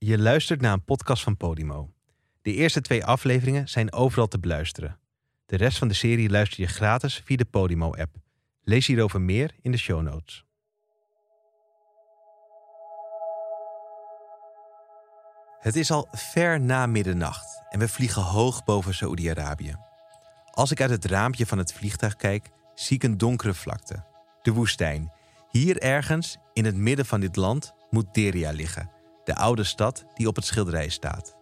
Je luistert naar een podcast van Podimo. De eerste twee afleveringen zijn overal te beluisteren. De rest van de serie luister je gratis via de Podimo-app. Lees hierover meer in de show notes. Het is al ver na middernacht en we vliegen hoog boven Saoedi-Arabië. Als ik uit het raampje van het vliegtuig kijk, zie ik een donkere vlakte. De woestijn. Hier ergens, in het midden van dit land, moet Deria liggen, de oude stad die op het schilderij staat.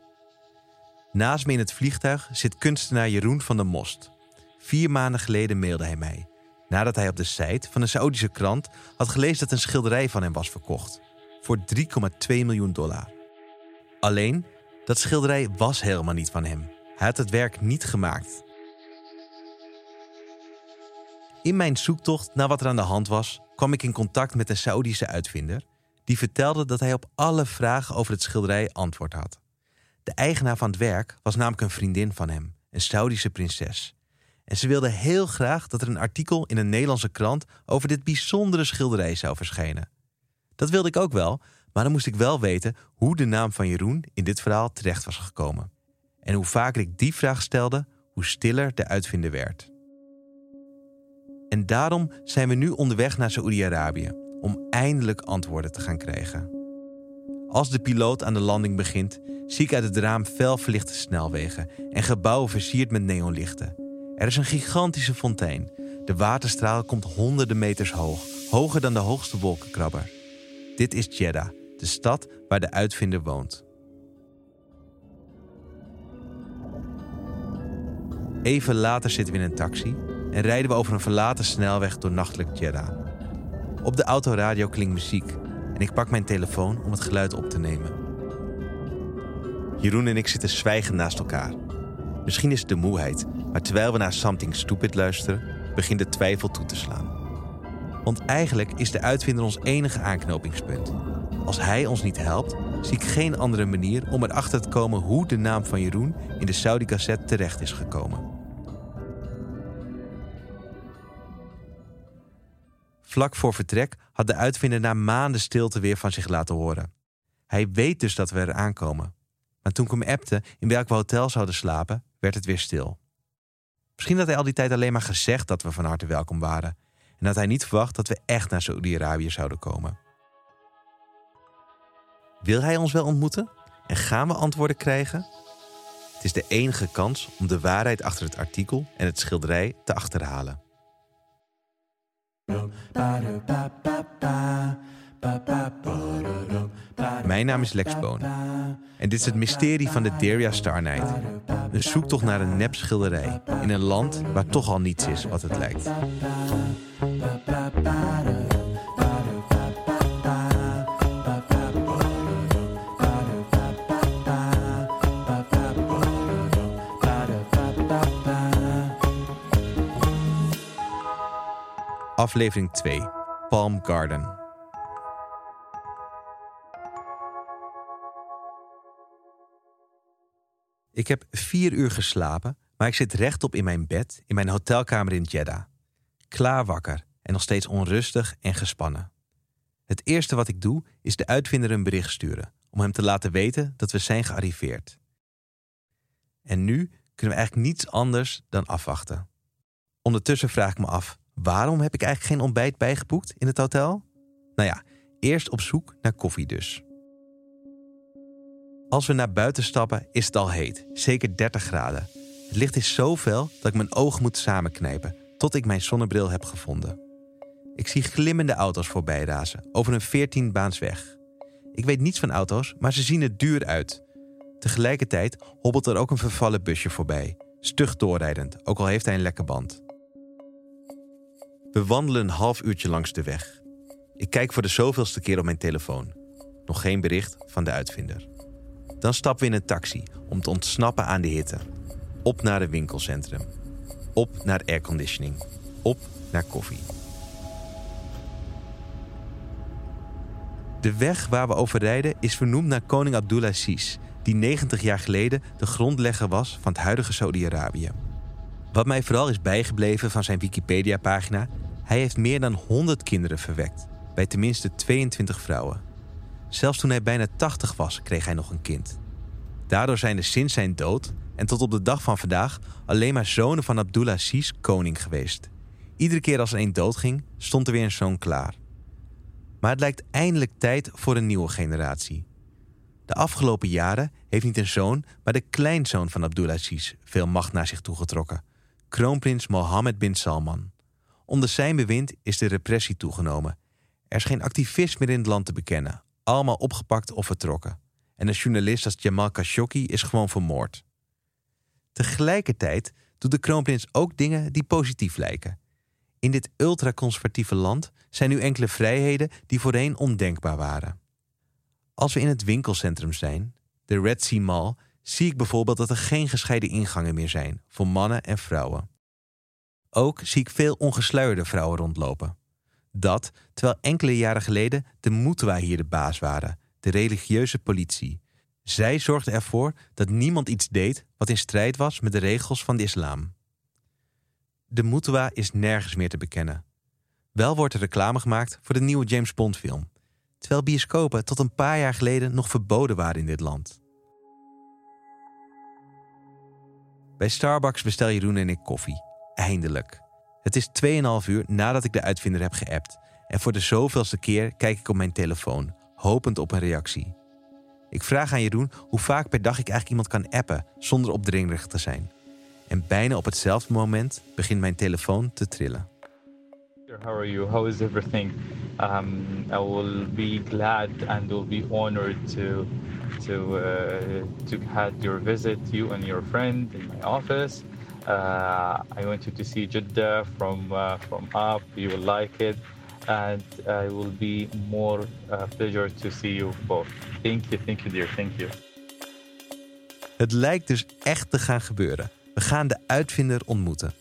Naast me in het vliegtuig zit kunstenaar Jeroen van der Most. Vier maanden geleden mailde hij mij, nadat hij op de site van een Saoedische krant had gelezen dat een schilderij van hem was verkocht. Voor 3,2 miljoen dollar. Alleen, dat schilderij was helemaal niet van hem. Hij had het werk niet gemaakt. In mijn zoektocht naar wat er aan de hand was, kwam ik in contact met een Saoedische uitvinder die vertelde dat hij op alle vragen over het schilderij antwoord had. De eigenaar van het werk was namelijk een vriendin van hem, een Saoedische prinses. En ze wilde heel graag dat er een artikel in een Nederlandse krant over dit bijzondere schilderij zou verschijnen. Dat wilde ik ook wel, maar dan moest ik wel weten hoe de naam van Jeroen in dit verhaal terecht was gekomen. En hoe vaker ik die vraag stelde, hoe stiller de uitvinder werd. En daarom zijn we nu onderweg naar Saoedi-Arabië om eindelijk antwoorden te gaan krijgen. Als de piloot aan de landing begint, zie ik uit het raam fel verlichte snelwegen en gebouwen versierd met neonlichten. Er is een gigantische fontein. De waterstraal komt honderden meters hoog, hoger dan de hoogste wolkenkrabber. Dit is Jeddah, de stad waar de uitvinder woont. Even later zitten we in een taxi en rijden we over een verlaten snelweg door nachtelijk Jeddah. Op de autoradio klinkt muziek en ik pak mijn telefoon om het geluid op te nemen. Jeroen en ik zitten zwijgend naast elkaar. Misschien is het de moeheid, maar terwijl we naar Something Stupid luisteren, begint de twijfel toe te slaan. Want eigenlijk is de uitvinder ons enige aanknopingspunt. Als hij ons niet helpt, zie ik geen andere manier om erachter te komen hoe de naam van Jeroen in de Saudi-cassette terecht is gekomen. Vlak voor vertrek had de uitvinder na maanden stilte weer van zich laten horen. Hij weet dus dat we er aankomen. Maar toen ik hem appte in welk hotel zouden slapen, werd het weer stil. Misschien had hij al die tijd alleen maar gezegd dat we van harte welkom waren. En had hij niet verwacht dat we echt naar Saoedi-Arabië zouden komen. Wil hij ons wel ontmoeten? En gaan we antwoorden krijgen? Het is de enige kans om de waarheid achter het artikel en het schilderij te achterhalen. Mijn naam is Lex. En dit is het mysterie van de Deria Star Night. Een zoektocht naar een nep schilderij in een land waar toch al niets is wat het lijkt. Aflevering 2: Palm Garden. Ik heb vier uur geslapen, maar ik zit rechtop in mijn bed in mijn hotelkamer in Jeddah. Klaar wakker en nog steeds onrustig en gespannen. Het eerste wat ik doe is de uitvinder een bericht sturen om hem te laten weten dat we zijn gearriveerd. En nu kunnen we eigenlijk niets anders dan afwachten. Ondertussen vraag ik me af: waarom heb ik eigenlijk geen ontbijt bijgeboekt in het hotel? Nou ja, eerst op zoek naar koffie dus. Als we naar buiten stappen is het al heet, zeker 30 graden. Het licht is zo fel dat ik mijn ogen moet samenknijpen tot ik mijn zonnebril heb gevonden. Ik zie glimmende auto's voorbij razen over een 14 baans weg. Ik weet niets van auto's, maar ze zien er duur uit. Tegelijkertijd hobbelt er ook een vervallen busje voorbij, stug doorrijdend, ook al heeft hij een lekke band. We wandelen een half uurtje langs de weg. Ik kijk voor de zoveelste keer op mijn telefoon. Nog geen bericht van de uitvinder. Dan stappen we in een taxi om te ontsnappen aan de hitte. Op naar het winkelcentrum. Op naar airconditioning. Op naar koffie. De weg waar we over rijden is vernoemd naar koning Abdulaziz, die 90 jaar geleden de grondlegger was van het huidige Saudi-Arabië. Wat mij vooral is bijgebleven van zijn Wikipedia-pagina, hij heeft meer dan 100 kinderen verwekt, bij tenminste 22 vrouwen. Zelfs toen hij bijna 80 was, kreeg hij nog een kind. Daardoor zijn er sinds zijn dood en tot op de dag van vandaag alleen maar zonen van Abdulaziz koning geweest. Iedere keer als er een doodging, stond er weer een zoon klaar. Maar het lijkt eindelijk tijd voor een nieuwe generatie. De afgelopen jaren heeft niet een zoon, maar de kleinzoon van Abdulaziz veel macht naar zich toegetrokken. Kroonprins Mohammed bin Salman. Onder zijn bewind is de repressie toegenomen. Er is geen activist meer in het land te bekennen. Allemaal opgepakt of vertrokken. En een journalist als Jamal Khashoggi is gewoon vermoord. Tegelijkertijd doet de kroonprins ook dingen die positief lijken. In dit ultraconservatieve land zijn nu enkele vrijheden die voorheen ondenkbaar waren. Als we in het winkelcentrum zijn, de Red Sea Mall, zie ik bijvoorbeeld dat er geen gescheiden ingangen meer zijn voor mannen en vrouwen. Ook zie ik veel ongesluierde vrouwen rondlopen. Dat terwijl enkele jaren geleden de Mutwa hier de baas waren, de religieuze politie. Zij zorgden ervoor dat niemand iets deed wat in strijd was met de regels van de islam. De Mutwa is nergens meer te bekennen. Wel wordt er reclame gemaakt voor de nieuwe James Bond film, terwijl bioscopen tot een paar jaar geleden nog verboden waren in dit land. Bij Starbucks bestel Jeroen en ik koffie. Eindelijk. Het is 2,5 uur nadat ik de uitvinder heb geappt. En voor de zoveelste keer kijk ik op mijn telefoon, hopend op een reactie. Ik vraag aan Jeroen hoe vaak per dag ik eigenlijk iemand kan appen zonder opdringerig te zijn. En bijna op hetzelfde moment begint mijn telefoon te trillen. Uh, I want you to see Jeddah from uh, from up. You will like it, and I will be more uh, pleasure to see you both. Thank you, thank you, dear, thank you. Het lijkt dus echt te gaan gebeuren. We gaan de uitvinder ontmoeten.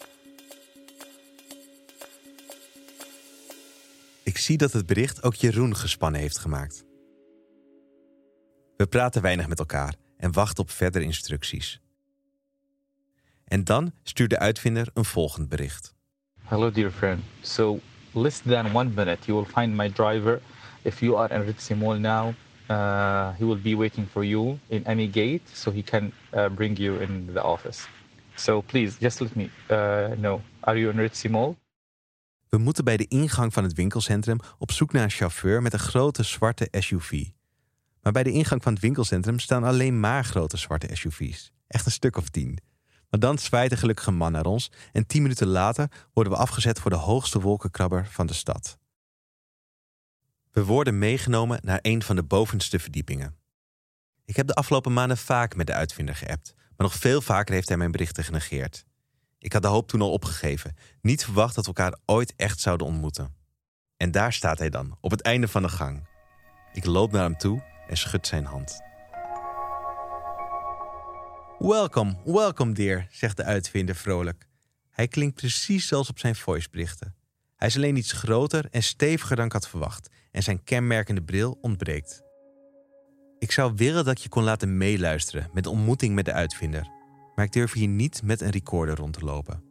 Ik zie dat het bericht ook Jeroen gespannen heeft gemaakt. We praten weinig met elkaar en wachten op verdere instructies. En dan stuurt de uitvinder een volgend bericht. Hello, dear friend. So, less than one minute, you will find my driver. If you are in Ritzy Mall now, uh, he will be waiting for you in any gate, so he can uh, bring you in the office. So please, just let me uh, know. Are you in Ritzy Mall? We moeten bij de ingang van het winkelcentrum op zoek naar een chauffeur met een grote zwarte SUV. Maar bij de ingang van het winkelcentrum staan alleen maar grote zwarte SUV's. Echt een stuk of tien. Maar dan zwaait een gelukkige man naar ons en tien minuten later worden we afgezet voor de hoogste wolkenkrabber van de stad. We worden meegenomen naar een van de bovenste verdiepingen. Ik heb de afgelopen maanden vaak met de uitvinder geappt, maar nog veel vaker heeft hij mijn berichten genegeerd. Ik had de hoop toen al opgegeven, niet verwacht dat we elkaar ooit echt zouden ontmoeten. En daar staat hij dan, op het einde van de gang. Ik loop naar hem toe en schud zijn hand. Welkom, welkom dear, zegt de uitvinder vrolijk. Hij klinkt precies zoals op zijn voiceberichten. Hij is alleen iets groter en steviger dan ik had verwacht en zijn kenmerkende bril ontbreekt. Ik zou willen dat je kon laten meeluisteren met de ontmoeting met de uitvinder, maar ik durf hier niet met een recorder rond te lopen.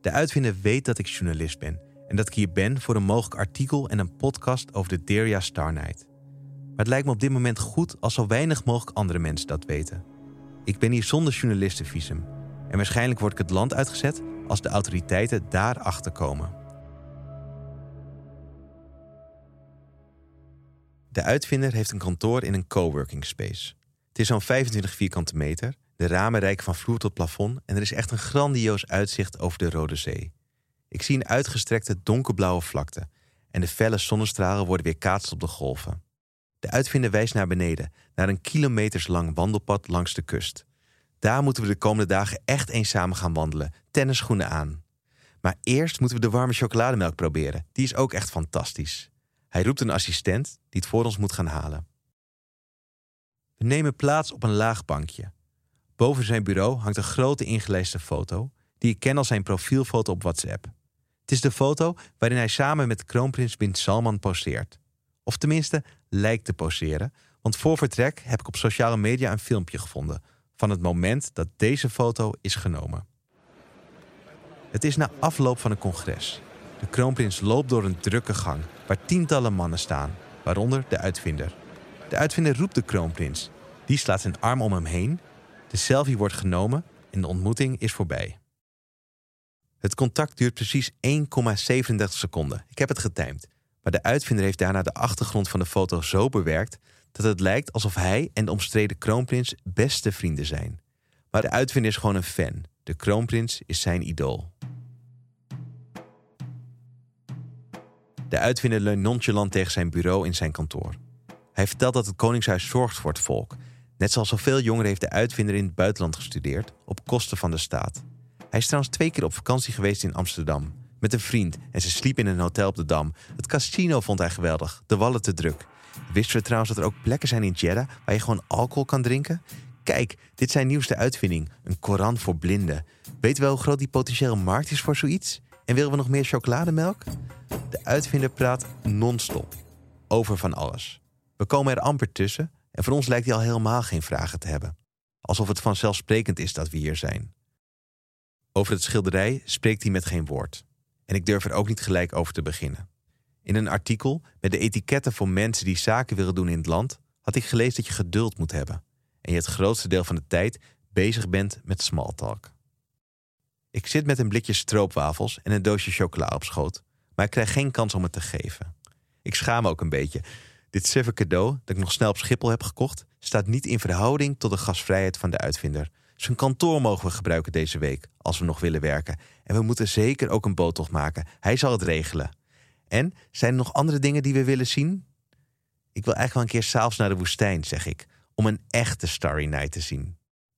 De uitvinder weet dat ik journalist ben en dat ik hier ben voor een mogelijk artikel en een podcast over de Deria Star Night. Maar het lijkt me op dit moment goed als zo weinig mogelijk andere mensen dat weten. Ik ben hier zonder journalistenvisum en waarschijnlijk word ik het land uitgezet als de autoriteiten daarachter komen. De uitvinder heeft een kantoor in een coworking space. Het is zo'n 25 vierkante meter, de ramen reiken van vloer tot plafond en er is echt een grandioos uitzicht over de Rode Zee. Ik zie een uitgestrekte donkerblauwe vlakte en de felle zonnestralen worden weer kaatst op de golven. De uitvinder wijst naar beneden, naar een kilometerslang wandelpad langs de kust. Daar moeten we de komende dagen echt eens samen gaan wandelen, tennisschoenen aan. Maar eerst moeten we de warme chocolademelk proberen. Die is ook echt fantastisch. Hij roept een assistent die het voor ons moet gaan halen. We nemen plaats op een laag bankje. Boven zijn bureau hangt een grote ingelijste foto, die ik ken als zijn profielfoto op WhatsApp. Het is de foto waarin hij samen met kroonprins bin Salman poseert. Of tenminste, lijkt te poseren, want voor vertrek heb ik op sociale media een filmpje gevonden van het moment dat deze foto is genomen. Het is na afloop van een congres. De kroonprins loopt door een drukke gang waar tientallen mannen staan, waaronder de uitvinder. De uitvinder roept de kroonprins. Die slaat zijn arm om hem heen. De selfie wordt genomen en de ontmoeting is voorbij. Het contact duurt precies 1,37 seconden. Ik heb het getimed. Maar de uitvinder heeft daarna de achtergrond van de foto zo bewerkt dat het lijkt alsof hij en de omstreden kroonprins beste vrienden zijn. Maar de uitvinder is gewoon een fan. De kroonprins is zijn idool. De uitvinder leunt nonchalant tegen zijn bureau in zijn kantoor. Hij vertelt dat het Koningshuis zorgt voor het volk. Net zoals zoveel jongeren heeft de uitvinder in het buitenland gestudeerd, op kosten van de staat. Hij is trouwens twee keer op vakantie geweest in Amsterdam. Met een vriend en ze sliep in een hotel op de Dam. Het casino vond hij geweldig, de wallen te druk. Wisten we trouwens dat er ook plekken zijn in Jeddah waar je gewoon alcohol kan drinken? Kijk, dit zijn nieuwste uitvinding, een Koran voor blinden. Weten we hoe groot die potentiële markt is voor zoiets? En willen we nog meer chocolademelk? De uitvinder praat non-stop over van alles. We komen er amper tussen en voor ons lijkt hij al helemaal geen vragen te hebben. Alsof het vanzelfsprekend is dat we hier zijn. Over het schilderij spreekt hij met geen woord. En ik durf er ook niet gelijk over te beginnen. In een artikel met de etiketten voor mensen die zaken willen doen in het land had ik gelezen dat je geduld moet hebben en je het grootste deel van de tijd bezig bent met smalltalk. Ik zit met een blikje stroopwafels en een doosje chocola op schoot, maar ik krijg geen kans om het te geven. Ik schaam me ook een beetje. Dit suffe cadeau dat ik nog snel op Schiphol heb gekocht, staat niet in verhouding tot de gasvrijheid van de uitvinder. Zijn kantoor mogen we gebruiken deze week, als we nog willen werken. En we moeten zeker ook een boottocht maken. Hij zal het regelen. En zijn er nog andere dingen die we willen zien? Ik wil eigenlijk wel een keer s'avonds naar de woestijn, zeg ik, om een echte Starry Night te zien.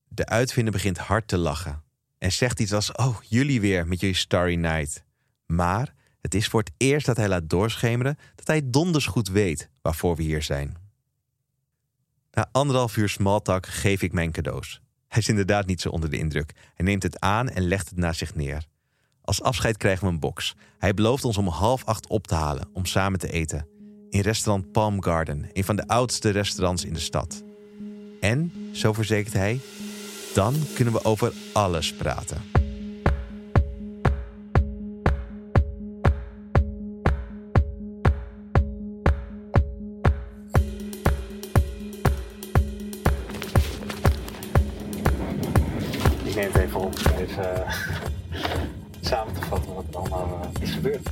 De uitvinder begint hard te lachen en zegt iets als: Oh, jullie weer met jullie Starry Night. Maar het is voor het eerst dat hij laat doorschemeren dat hij donders goed weet waarvoor we hier zijn. Na anderhalf uur smalltalk geef ik mijn cadeaus. Hij is inderdaad niet zo onder de indruk. Hij neemt het aan en legt het naast zich neer. Als afscheid krijgen we een box. Hij belooft ons om half acht op te halen om samen te eten. In restaurant Palm Garden, een van de oudste restaurants in de stad. En, zo verzekert hij, dan kunnen we over alles praten. Uh, is gebeurd.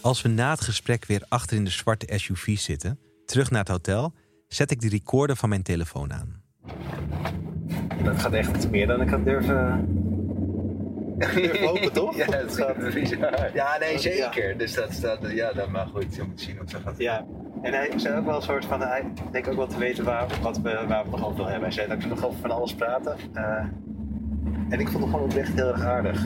Als we na het gesprek weer achter in de zwarte SUV zitten, terug naar het hotel, zet ik de recorder van mijn telefoon aan. Dat gaat echt meer dan ik had durven, durven hopen, toch? ja, het gaat bizar. Ja, nee, zeker. Ja. Dus dat staat, ja, dan maar goed, je moet zien hoe het zo gaat. Ja, en hij zei ook wel een soort van, hij denkt ook wel te weten waar, wat we, waar we het nog over wil hebben. Hij zei dat we nog over van alles praten. Uh, en ik vond het gewoon oprecht heel erg aardig.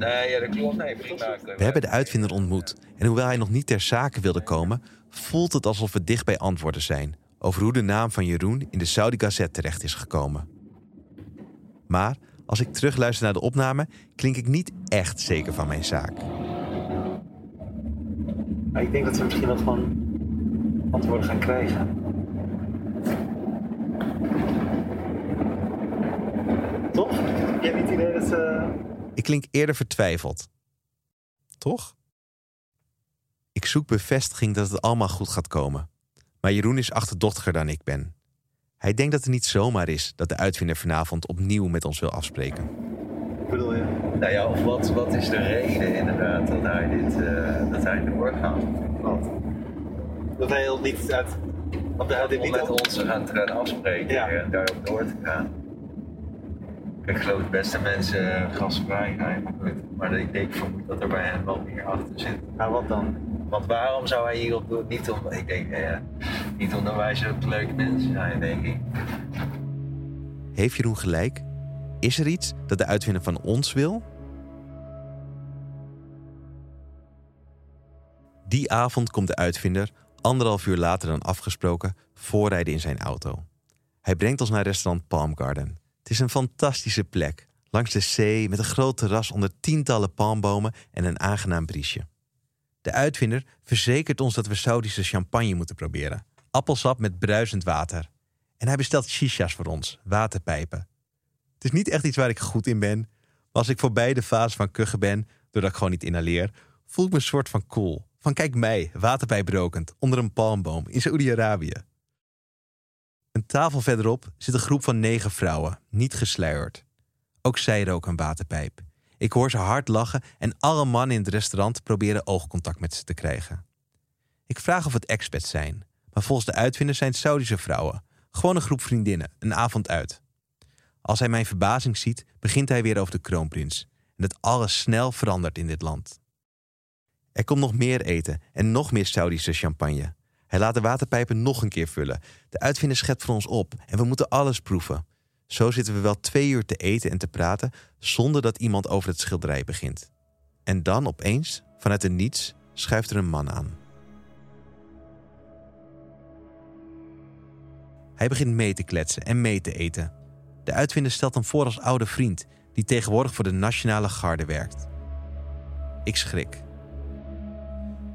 Nee, ja, dat klopt. Nee, prima. We hebben de uitvinder ontmoet. En hoewel hij nog niet ter zake wilde komen, voelt het alsof we dicht bij antwoorden zijn over hoe de naam van Jeroen in de Saudi Gazette terecht is gekomen. Maar als ik terugluister naar de opname, klink ik niet echt zeker van mijn zaak. Ik denk dat we misschien wel gewoon antwoorden gaan krijgen. Toch? Heb jij niet het idee dat... Uh... Ik klink eerder vertwijfeld. Toch? Ik zoek bevestiging dat het allemaal goed gaat komen. Maar Jeroen is achterdochtiger dan ik ben. Hij denkt dat het niet zomaar is dat de uitvinder vanavond opnieuw met ons wil afspreken. Wat bedoel je? Nou ja, of wat, wat is de reden inderdaad dat hij dit uh, dat hij doorgaat? Wat? Dat hij al niet uit. Dat hij dit niet met ons gaan, gaan afspreken ja. en daarop door te gaan. Ik geloof dat beste mensen gasvrij zijn. Maar ik denk vermoed dat er bij hem wel meer achter zit. Maar wat dan? Want waarom zou hij hierop doen? Niet om, ik denk, eh, niet omdat wij zo leuke mensen zijn, denk ik. Heeft Jeroen gelijk? Is er iets dat de uitvinder van ons wil? Die avond komt de uitvinder, anderhalf uur later dan afgesproken, voorrijden in zijn auto. Hij brengt ons naar restaurant Palm Garden. Het is een fantastische plek, langs de zee met een groot terras onder tientallen palmbomen en een aangenaam briesje. De uitvinder verzekert ons dat we Saudische champagne moeten proberen. Appelsap met bruisend water. En hij bestelt shisha's voor ons, waterpijpen. Het is niet echt iets waar ik goed in ben. Maar als ik voorbij de fase van kuchen ben, doordat ik gewoon niet inhaleer, voel ik me een soort van cool. Van kijk mij, waterpijp rokend, onder een palmboom in Saoedi-Arabië. Een tafel verderop zit een groep van negen vrouwen, niet gesluierd. Ook zij roken een waterpijp. Ik hoor ze hard lachen en alle mannen in het restaurant proberen oogcontact met ze te krijgen. Ik vraag of het expats zijn, maar volgens de uitvinders zijn het Saudische vrouwen. Gewoon een groep vriendinnen, een avond uit. Als hij mijn verbazing ziet, begint hij weer over de kroonprins en dat alles snel verandert in dit land. Er komt nog meer eten en nog meer Saudische champagne. Hij laat de waterpijpen nog een keer vullen. De uitvinder schept voor ons op en we moeten alles proeven. Zo zitten we wel twee uur te eten en te praten zonder dat iemand over het schilderij begint. En dan opeens, vanuit het niets, schuift er een man aan. Hij begint mee te kletsen en mee te eten. De uitvinder stelt hem voor als oude vriend, die tegenwoordig voor de Nationale Garde werkt. Ik schrik.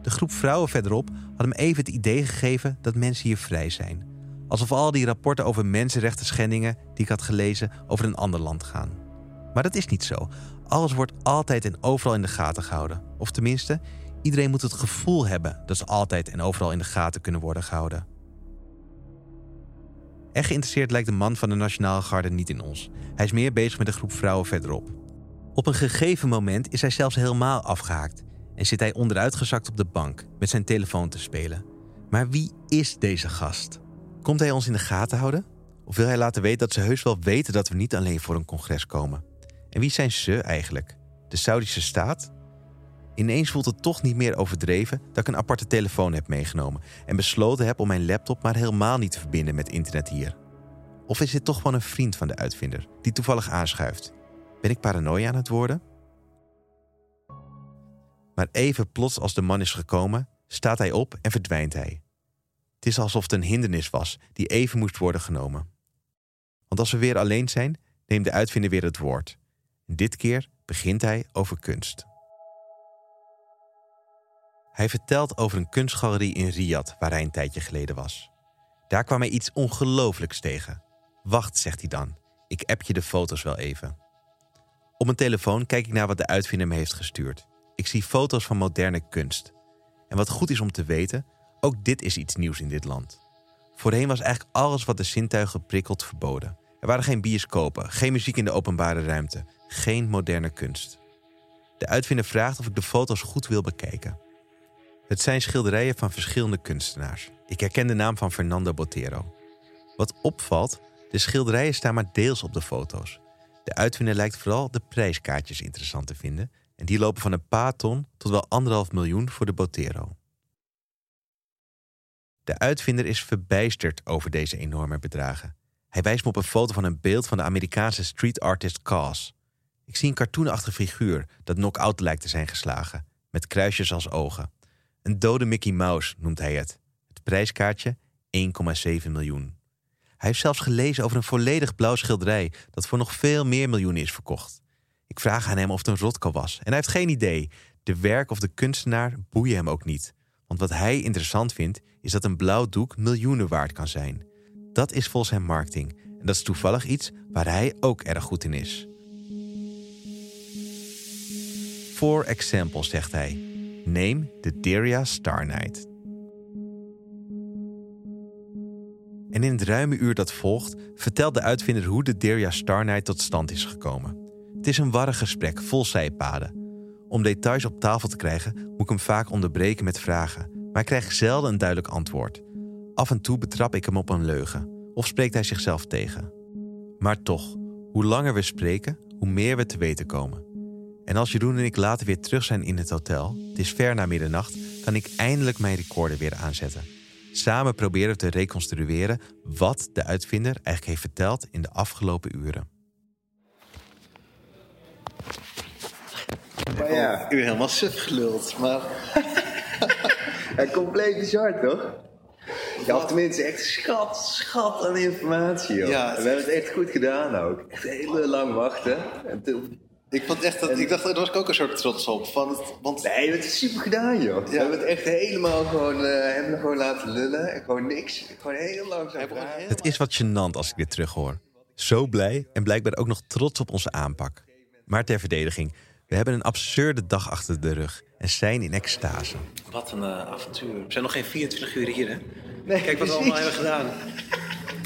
De groep vrouwen verderop had hem even het idee gegeven dat mensen hier vrij zijn. Alsof al die rapporten over mensenrechten schendingen die ik had gelezen over een ander land gaan. Maar dat is niet zo. Alles wordt altijd en overal in de gaten gehouden. Of tenminste, iedereen moet het gevoel hebben dat ze altijd en overal in de gaten kunnen worden gehouden. Echt geïnteresseerd lijkt de man van de Nationale Garde niet in ons. Hij is meer bezig met een groep vrouwen verderop. Op een gegeven moment is hij zelfs helemaal afgehaakt en zit hij onderuitgezakt op de bank met zijn telefoon te spelen. Maar wie is deze gast? Komt hij ons in de gaten houden? Of wil hij laten weten dat ze heus wel weten dat we niet alleen voor een congres komen? En wie zijn ze eigenlijk? De Saudische staat? Ineens voelt het toch niet meer overdreven dat ik een aparte telefoon heb meegenomen en besloten heb om mijn laptop maar helemaal niet te verbinden met internet hier. Of is dit toch gewoon een vriend van de uitvinder die toevallig aanschuift? Ben ik paranoia aan het worden? Maar even plots als de man is gekomen, staat hij op en verdwijnt hij. Het is alsof het een hindernis was die even moest worden genomen. Want als we weer alleen zijn, neemt de uitvinder weer het woord. dit keer begint hij over kunst. Hij vertelt over een kunstgalerie in Riyadh waar hij een tijdje geleden was. Daar kwam hij iets ongelooflijks tegen. Wacht, zegt hij dan. Ik app je de foto's wel even. Op mijn telefoon kijk ik naar wat de uitvinder me heeft gestuurd. Ik zie foto's van moderne kunst. En wat goed is om te weten, ook dit is iets nieuws in dit land. Voorheen was eigenlijk alles wat de zintuigen prikkelt verboden. Er waren geen bioscopen, geen muziek in de openbare ruimte, geen moderne kunst. De uitvinder vraagt of ik de foto's goed wil bekijken. Het zijn schilderijen van verschillende kunstenaars. Ik herken de naam van Fernando Botero. Wat opvalt, de schilderijen staan maar deels op de foto's. De uitvinder lijkt vooral de prijskaartjes interessant te vinden en die lopen van een paar ton tot wel anderhalf miljoen voor de Botero. De uitvinder is verbijsterd over deze enorme bedragen. Hij wijst me op een foto van een beeld van de Amerikaanse street artist Cos. Ik zie een cartoonachtig figuur dat knock-out lijkt te zijn geslagen, met kruisjes als ogen. Een dode Mickey Mouse noemt hij het. Het prijskaartje 1,7 miljoen. Hij heeft zelfs gelezen over een volledig blauw schilderij dat voor nog veel meer miljoenen is verkocht. Ik vraag aan hem of het een rotko was en hij heeft geen idee. De werk of de kunstenaar boeien hem ook niet. Want wat hij interessant vindt is dat een blauw doek miljoenen waard kan zijn. Dat is volgens hem marketing en dat is toevallig iets waar hij ook erg goed in is. For example, zegt hij, neem de Deria Star Night. En in het ruime uur dat volgt vertelt de uitvinder hoe de Deria Star Night tot stand is gekomen. Het is een warrig gesprek vol zijpaden. Om details op tafel te krijgen moet ik hem vaak onderbreken met vragen, maar ik krijg zelden een duidelijk antwoord. Af en toe betrap ik hem op een leugen of spreekt hij zichzelf tegen. Maar toch, hoe langer we spreken, hoe meer we te weten komen. En als Jeroen en ik later weer terug zijn in het hotel, het is ver na middernacht, kan ik eindelijk mijn recorder weer aanzetten. Samen proberen we te reconstrueren wat de uitvinder eigenlijk heeft verteld in de afgelopen uren. Maar ja. Ik ben helemaal suf geluld, maar... compleet bizar, toch? Ja, of tenminste echt schat, schat aan informatie, joh. Ja, we hebben het echt goed gedaan ook. Echt heel lang wachten. En toen... Ik, vond echt dat, ik dacht, daar was ik ook een soort trots op. Van het, want... Nee, we hebben het super gedaan, joh. We hebben het echt helemaal gewoon, uh, hebben gewoon laten lullen. En gewoon niks. Gewoon heel langzaam Het is wat gênant als ik dit terughoor. Zo blij en blijkbaar ook nog trots op onze aanpak. Maar ter verdediging, we hebben een absurde dag achter de rug. En zijn in extase. Wat een uh, avontuur. We zijn nog geen 24 uur hier, hè? Nee, Kijk wat we allemaal hebben gedaan.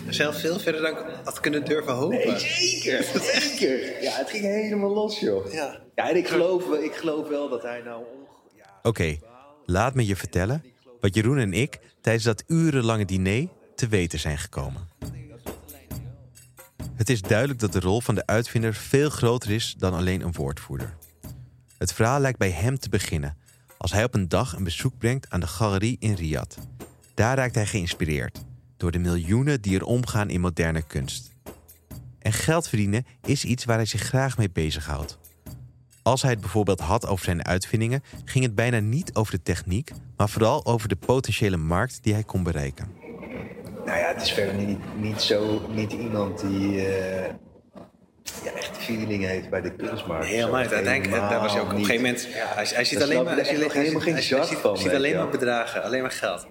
Zelf veel verder dan ik had kunnen durven hopen. Nee, zeker, zeker. Ja, het ging helemaal los, joh. Ja, ja en ik geloof, ik geloof wel dat hij nou... Ja, Oké, laat me je vertellen wat Jeroen en ik tijdens dat urenlange diner te weten zijn gekomen. Het is duidelijk dat de rol van de uitvinder veel groter is dan alleen een woordvoerder. Het verhaal lijkt bij hem te beginnen als hij op een dag een bezoek brengt aan de galerie in Riyadh. Daar raakt hij geïnspireerd door de miljoenen die er omgaan in moderne kunst. En geld verdienen is iets waar hij zich graag mee bezighoudt. Als hij het bijvoorbeeld had over zijn uitvindingen, ging het bijna niet over de techniek, maar vooral over de potentiële markt die hij kon bereiken. Nou ja, het is verder niet, niet zo, niet iemand die echt feeling heeft bij de kunstmarkt. Helemaal niet. Uiteindelijk, daar was hij ook op een gegeven moment. Ja, hij, hij ziet alleen maar, hij ziet, helemaal geen zak van. Hij ziet alleen maar bedragen, alleen maar geld.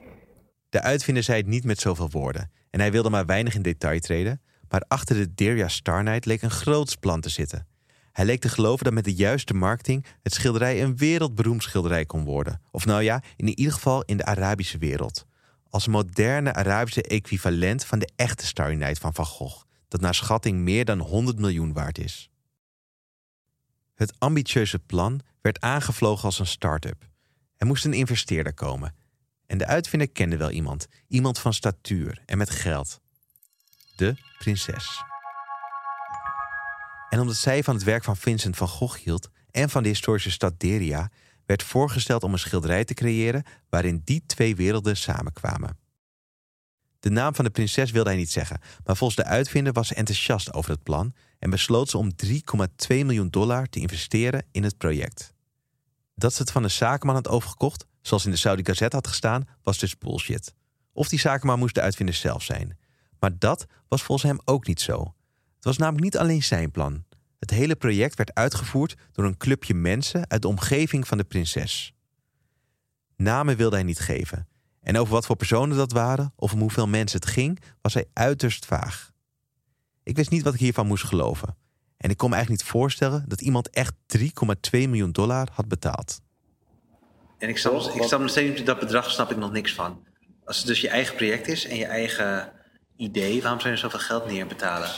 De uitvinder zei het niet met zoveel woorden en hij wilde maar weinig in detail treden, maar achter de Dirja Starnight leek een groots plan te zitten. Hij leek te geloven dat met de juiste marketing het schilderij een wereldberoemd schilderij kon worden. Of nou ja, in ieder geval in de Arabische wereld. Als moderne Arabische equivalent van de echte Starry Night van Van Gogh, dat naar schatting meer dan 100 miljoen waard is. Het ambitieuze plan werd aangevlogen als een start-up. Er moest een investeerder komen. En de uitvinder kende wel iemand, iemand van statuur en met geld. De prinses. En omdat zij van het werk van Vincent van Gogh hield en van de historische stad Deria, werd voorgesteld om een schilderij te creëren waarin die twee werelden samenkwamen. De naam van de prinses wilde hij niet zeggen, maar volgens de uitvinder was ze enthousiast over het plan en besloot ze om 3,2 miljoen dollar te investeren in het project. Dat ze het van een zakenman had overgekocht, zoals in de Saudi Gazette had gestaan, was dus bullshit. Of die zakenman moest de uitvinder zelf zijn. Maar dat was volgens hem ook niet zo. Het was namelijk niet alleen zijn plan. Het hele project werd uitgevoerd door een clubje mensen uit de omgeving van de prinses. Namen wilde hij niet geven. En over wat voor personen dat waren of om hoeveel mensen het ging, was hij uiterst vaag. Ik wist niet wat ik hiervan moest geloven. En ik kon me eigenlijk niet voorstellen dat iemand echt 3,2 miljoen dollar had betaald. En ik snap, ik snap nog steeds dat bedrag snap ik nog niks van. Als het dus je eigen project is en je eigen idee, waarom zou je zoveel geld neerbetalen?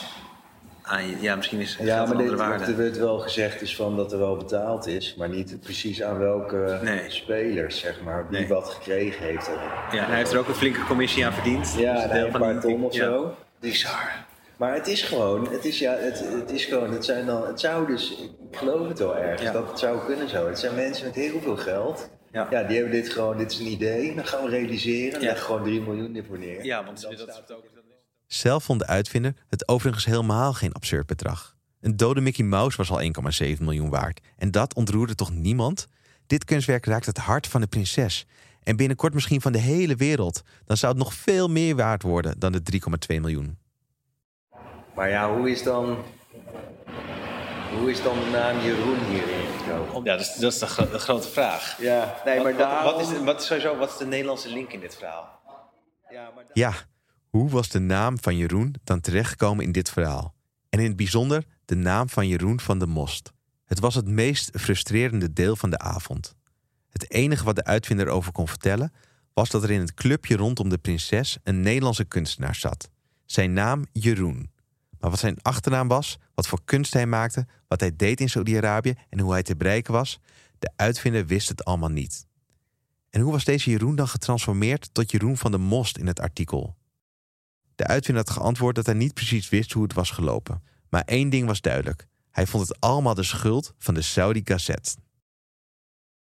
Ja, misschien is het ja, maar dit, waarde. Er werd wel gezegd is van dat er wel betaald is, maar niet precies aan welke spelers, zeg maar, wie wat gekregen heeft. Ja, hij heeft er ook een flinke commissie aan verdiend. Ja, dus een paar ton of zo. Bizar. Maar het is gewoon, het is, ja, het, het is gewoon, het zijn dan, het zou dus, ik geloof het wel erg, dat het zou kunnen zo. Het zijn mensen met heel veel geld. Ja. ja, die hebben dit gewoon, dit is een idee, dan gaan we realiseren, ja. leg gewoon 3 miljoen ervoor neer. Ja, want dat, dat ook zelf vond de uitvinder het overigens helemaal geen absurd bedrag. Een dode Mickey Mouse was al 1,7 miljoen waard. En dat ontroerde toch niemand? Dit kunstwerk raakt het hart van de prinses. En binnenkort misschien van de hele wereld. Dan zou het nog veel meer waard worden dan de 3,2 miljoen. Maar ja, hoe is dan. Hoe is dan de naam Jeroen hierin gekomen? Ja, dat is, dat is de, grote vraag. Ja, nee, maar wat, wat, is, wat, is sowieso, wat is de Nederlandse link in dit verhaal? Ja, maar ja hoe was de naam van Jeroen dan terechtgekomen in dit verhaal? En in het bijzonder de naam van Jeroen van de Most. Het was het meest frustrerende deel van de avond. Het enige wat de uitvinder over kon vertellen was dat er in het clubje rondom de prinses een Nederlandse kunstenaar zat. Zijn naam Jeroen. Maar wat zijn achternaam was, wat voor kunst hij maakte, wat hij deed in Saudi-Arabië en hoe hij te bereiken was, de uitvinder wist het allemaal niet. En hoe was deze Jeroen dan getransformeerd tot Jeroen van de Most in het artikel? De uitvinder had geantwoord dat hij niet precies wist hoe het was gelopen. Maar één ding was duidelijk. Hij vond het allemaal de schuld van de Saudi Gazette.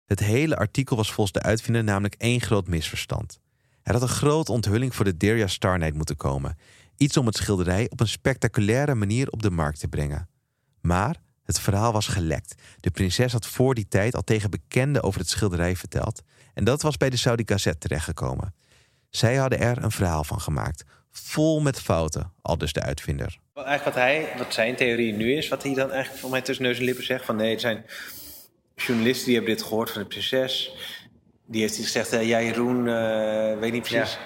Het hele artikel was volgens de uitvinder namelijk één groot misverstand. Er had een grote onthulling voor de Deria Star Night moeten komen. Iets om het schilderij op een spectaculaire manier op de markt te brengen. Maar het verhaal was gelekt. De prinses had voor die tijd al tegen bekenden over het schilderij verteld. En dat was bij de Saudi Gazette terechtgekomen. Zij hadden er een verhaal van gemaakt, vol met fouten, al dus de uitvinder. Eigenlijk wat, hij, wat zijn theorie nu is, wat hij dan eigenlijk voor mij tussen neus en lippen zegt: van nee, er zijn journalisten die hebben dit gehoord van de prinses. Die heeft gezegd: ja, Jeroen, uh, weet niet precies.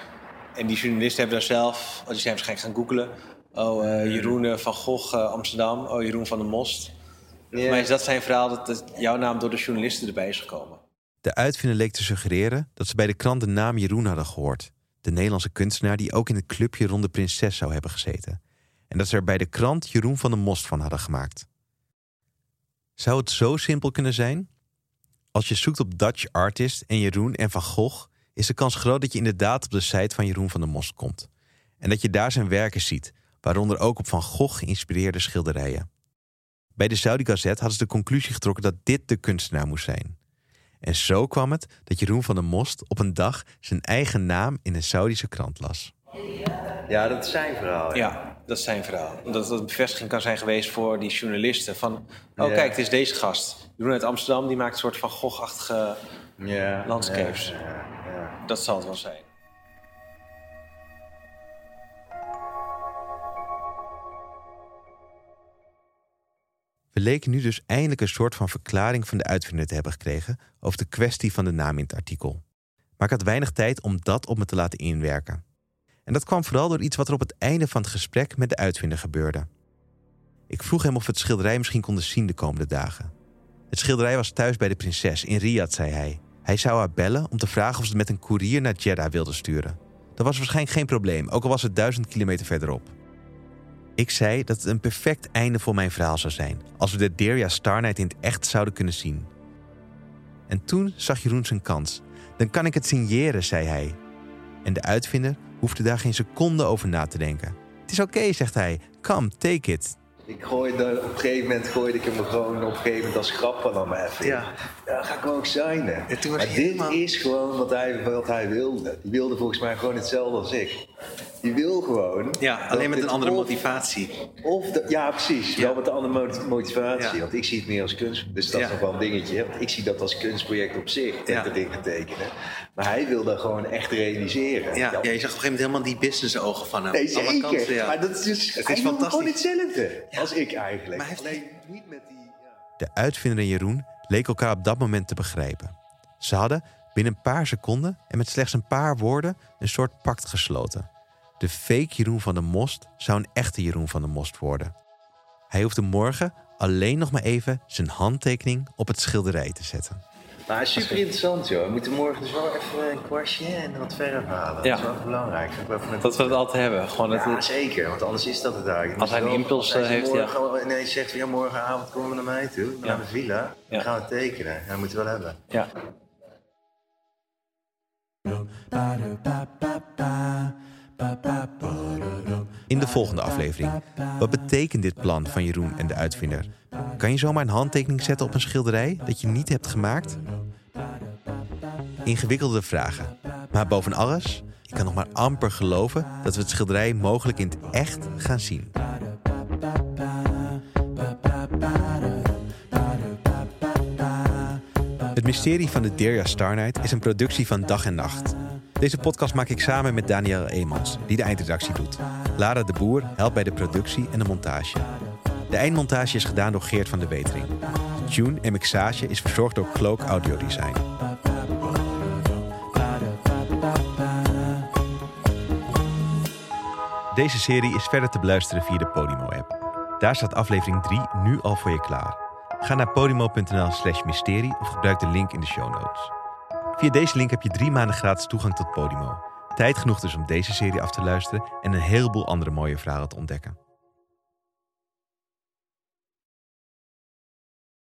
En die journalisten hebben daar zelf, oh, die zijn waarschijnlijk gaan googelen. Oh, uh, Jeroen van Gogh, Amsterdam. Oh, Jeroen van de Most. Yeah. Maar is dat zijn verhaal dat jouw naam door de journalisten erbij is gekomen? De uitvinder leek te suggereren dat ze bij de krant de naam Jeroen hadden gehoord. De Nederlandse kunstenaar die ook in het clubje rond de prinses zou hebben gezeten. En dat ze er bij de krant Jeroen van de Most van hadden gemaakt. Zou het zo simpel kunnen zijn? Als je zoekt op Dutch artist en Jeroen en Van Gogh, is de kans groot dat je inderdaad op de site van Jeroen van der Most komt. En dat je daar zijn werken ziet, waaronder ook op Van Gogh geïnspireerde schilderijen. Bij de Saudi Gazette hadden ze de conclusie getrokken dat dit de kunstenaar moest zijn. En zo kwam het dat Jeroen van der Most op een dag zijn eigen naam in een Saudische krant las. Ja, dat is zijn verhaal. Ja, dat is zijn verhaal. Dat het een bevestiging kan zijn geweest voor die journalisten. Van, oh Ja. kijk, het is deze gast. Jeroen uit Amsterdam, die maakt een soort van Gogh-achtige... ja Landscapes. Ja, ja, ja. Dat zal het wel zijn. We leken nu dus eindelijk een soort van verklaring van de uitvinder te hebben gekregen over de kwestie van de naam in het artikel. Maar ik had weinig tijd om dat op me te laten inwerken. En dat kwam vooral door iets wat er op het einde van het gesprek met de uitvinder gebeurde. Ik vroeg hem of we het schilderij misschien konden zien de komende dagen. Het schilderij was thuis bij de prinses in Riyadh, zei hij. Hij zou haar bellen om te vragen of ze het met een koerier naar Jeddah wilde sturen. Dat was waarschijnlijk geen probleem, ook al was het duizend kilometer verderop. Ik zei dat het een perfect einde voor mijn verhaal zou zijn als we de Deria Star Night in het echt zouden kunnen zien. En toen zag Jeroen zijn kans. Dan kan ik het signeren, zei hij. En de uitvinder hoefde daar geen seconde over na te denken. Het is oké, zegt hij. Come, take it. Ik gooide, op een gegeven moment gooide ik hem gewoon op een gegeven moment als grap van hem even. Ja. Ja, ga ik ook was maar dit helemaal- is gewoon wat hij, wat hij wilde. Die wilde volgens mij gewoon hetzelfde als ik. Die wil gewoon... Ja, alleen met een andere of- motivatie. Of de- ja, precies. Ja. Wel met een andere mot- motivatie. Ja. Want ik zie het meer als kunst. Dus dat Ja. is nog wel een dingetje. Want ik zie dat als kunstproject op zich. Ja. Dat dingen tekenen. Maar hij wil dat gewoon echt realiseren. Ja, ja, je zag op een gegeven moment helemaal die business ogen van hem. Nee, Alle zeker. kanten. Maar dat is dus... Het hij is wil gewoon fantastisch. hetzelfde als ik eigenlijk. Maar hij heeft- Alleen niet met die... Ja. De uitvinder en Jeroen leken elkaar op dat moment te begrijpen. Ze hadden binnen een paar seconden en met slechts een paar woorden een soort pact gesloten. De fake Jeroen van der Most zou een echte Jeroen van der Most worden. Hij hoefde morgen alleen nog maar even zijn handtekening op het schilderij te zetten. Maar super interessant, joh. We moeten morgen dus wel even een kwastje en wat verf halen. Ja. Dat is wel even belangrijk. Wel even- Dat we het altijd hebben. Gewoon dat Ja, het- zeker, want anders is dat het eigenlijk. Als hij een impuls, eh, hij heeft, morgen ineens zegt, ja, morgenavond komen we naar mij toe, Ja. naar de villa. Ja. Dan gaan we tekenen. Ja, dat moeten we wel hebben. ja. In de volgende aflevering. Wat betekent dit plan van Jeroen en de uitvinder? Kan je zomaar een handtekening zetten op een schilderij dat je niet hebt gemaakt? Ingewikkelde vragen. Maar boven alles, ik kan nog maar amper geloven dat we het schilderij mogelijk in het echt gaan zien. Het mysterie van de Deria Star is een productie van Dag en Nacht. Deze podcast maak ik samen met Daniel Eemans, die de eindredactie doet. Lara de Boer helpt bij de productie en de montage. De eindmontage is gedaan door Geert van de Wetering. Tune en mixage is verzorgd door Cloak Audio Design. Deze serie is verder te beluisteren via de Podimo-app. Daar staat aflevering 3 nu al voor je klaar. Ga naar podimo.nl slash mysterie of gebruik de link in de show notes. Via deze link heb je drie maanden gratis toegang tot Podimo. Tijd genoeg dus om deze serie af te luisteren en een heleboel andere mooie verhalen te ontdekken.